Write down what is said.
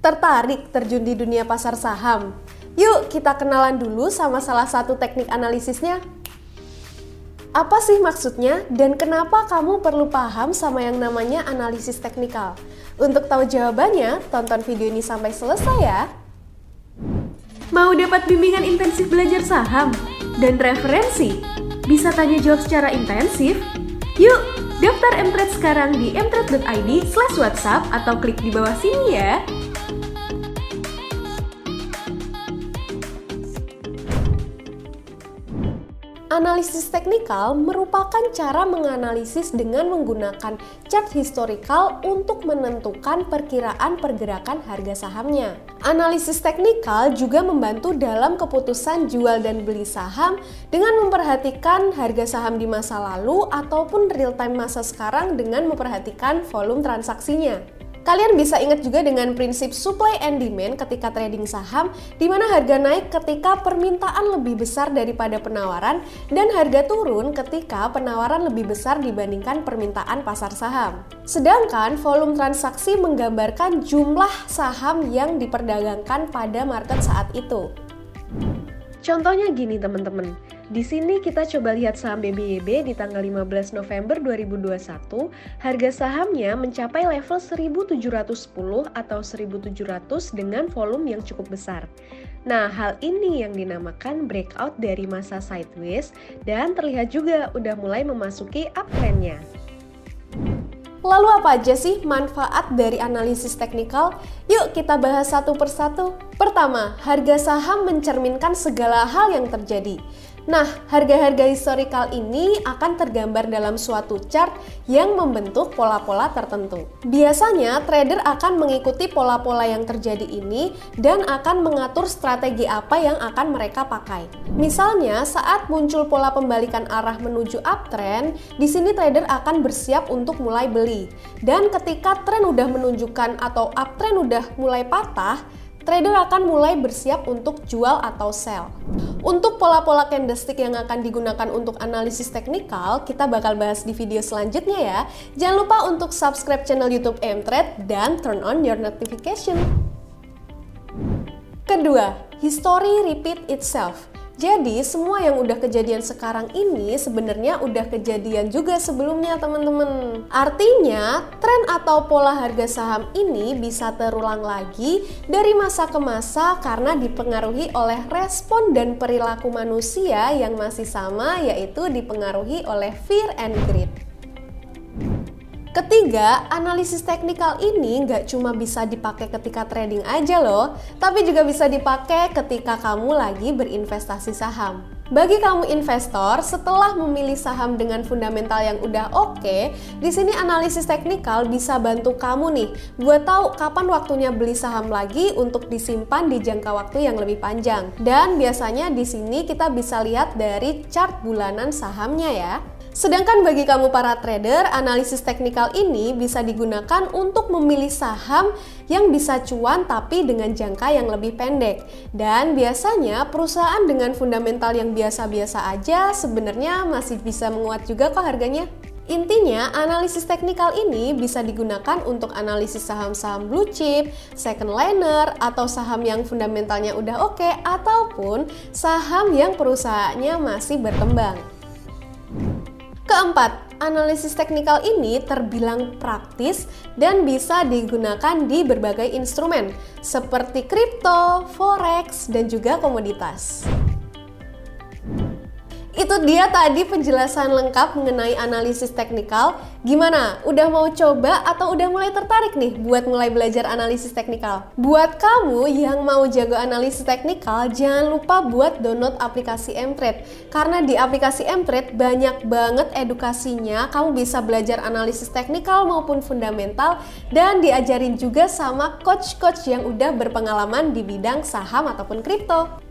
Tertarik terjun di dunia pasar saham? Yuk kita kenalan dulu sama salah satu teknik analisisnya. Apa sih maksudnya dan kenapa kamu perlu paham sama yang namanya analisis teknikal? Untuk tahu jawabannya, tonton video ini sampai selesai ya. Mau dapat bimbingan intensif belajar saham dan referensi? Bisa tanya jawab secara intensif? Yuk, daftar Mtrade sekarang di mtrade.id slash whatsapp atau klik di bawah sini ya. Analisis teknikal merupakan cara menganalisis dengan menggunakan chart historical untuk menentukan perkiraan pergerakan harga sahamnya. Analisis teknikal juga membantu dalam keputusan jual dan beli saham dengan memperhatikan harga saham di masa lalu ataupun real time masa sekarang dengan memperhatikan volume transaksinya. Kalian bisa ingat juga dengan prinsip supply and demand ketika trading saham, di mana harga naik ketika permintaan lebih besar daripada penawaran dan harga turun ketika penawaran lebih besar dibandingkan permintaan pasar saham. Sedangkan volume transaksi menggambarkan jumlah saham yang diperdagangkan pada market saat itu. Contohnya gini teman-teman, di sini kita coba lihat saham BBYB di tanggal 15 November 2021, harga sahamnya mencapai level 1710 atau 1700 dengan volume yang cukup besar. Nah, hal ini yang dinamakan breakout dari masa sideways dan terlihat juga udah mulai memasuki uptrendnya. Lalu apa aja sih manfaat dari analisis teknikal? Yuk kita bahas satu persatu. Pertama, harga saham mencerminkan segala hal yang terjadi. Nah, harga-harga historical ini akan tergambar dalam suatu chart yang membentuk pola-pola tertentu. Biasanya, trader akan mengikuti pola-pola yang terjadi ini dan akan mengatur strategi apa yang akan mereka pakai. Misalnya, saat muncul pola pembalikan arah menuju uptrend, di sini trader akan bersiap untuk mulai beli. Dan ketika tren udah menunjukkan atau uptrend udah mulai patah, trader akan mulai bersiap untuk jual atau sell. Untuk pola-pola candlestick yang akan digunakan untuk analisis teknikal, kita bakal bahas di video selanjutnya ya. Jangan lupa untuk subscribe channel YouTube Mtrade dan turn on your notification. Kedua, history repeat itself. Jadi semua yang udah kejadian sekarang ini sebenarnya udah kejadian juga sebelumnya teman-teman. Artinya tren atau pola harga saham ini bisa terulang lagi dari masa ke masa karena dipengaruhi oleh respon dan perilaku manusia yang masih sama yaitu dipengaruhi oleh fear and greed. Ketiga, analisis teknikal ini nggak cuma bisa dipakai ketika trading aja loh, tapi juga bisa dipakai ketika kamu lagi berinvestasi saham. Bagi kamu investor, setelah memilih saham dengan fundamental yang udah oke, okay, di sini analisis teknikal bisa bantu kamu nih buat tahu kapan waktunya beli saham lagi untuk disimpan di jangka waktu yang lebih panjang. Dan biasanya di sini kita bisa lihat dari chart bulanan sahamnya ya. Sedangkan bagi kamu para trader, analisis teknikal ini bisa digunakan untuk memilih saham yang bisa cuan tapi dengan jangka yang lebih pendek. Dan biasanya perusahaan dengan fundamental yang biasa-biasa aja sebenarnya masih bisa menguat juga kok harganya. Intinya, analisis teknikal ini bisa digunakan untuk analisis saham-saham blue chip, second liner, atau saham yang fundamentalnya udah oke, ataupun saham yang perusahaannya masih berkembang. Keempat, analisis teknikal ini terbilang praktis dan bisa digunakan di berbagai instrumen seperti kripto, forex, dan juga komoditas. Itu dia tadi penjelasan lengkap mengenai analisis teknikal. Gimana? Udah mau coba atau udah mulai tertarik nih buat mulai belajar analisis teknikal? Buat kamu yang mau jago analisis teknikal, jangan lupa buat download aplikasi Mtrade. Karena di aplikasi Mtrade banyak banget edukasinya. Kamu bisa belajar analisis teknikal maupun fundamental dan diajarin juga sama coach-coach yang udah berpengalaman di bidang saham ataupun kripto.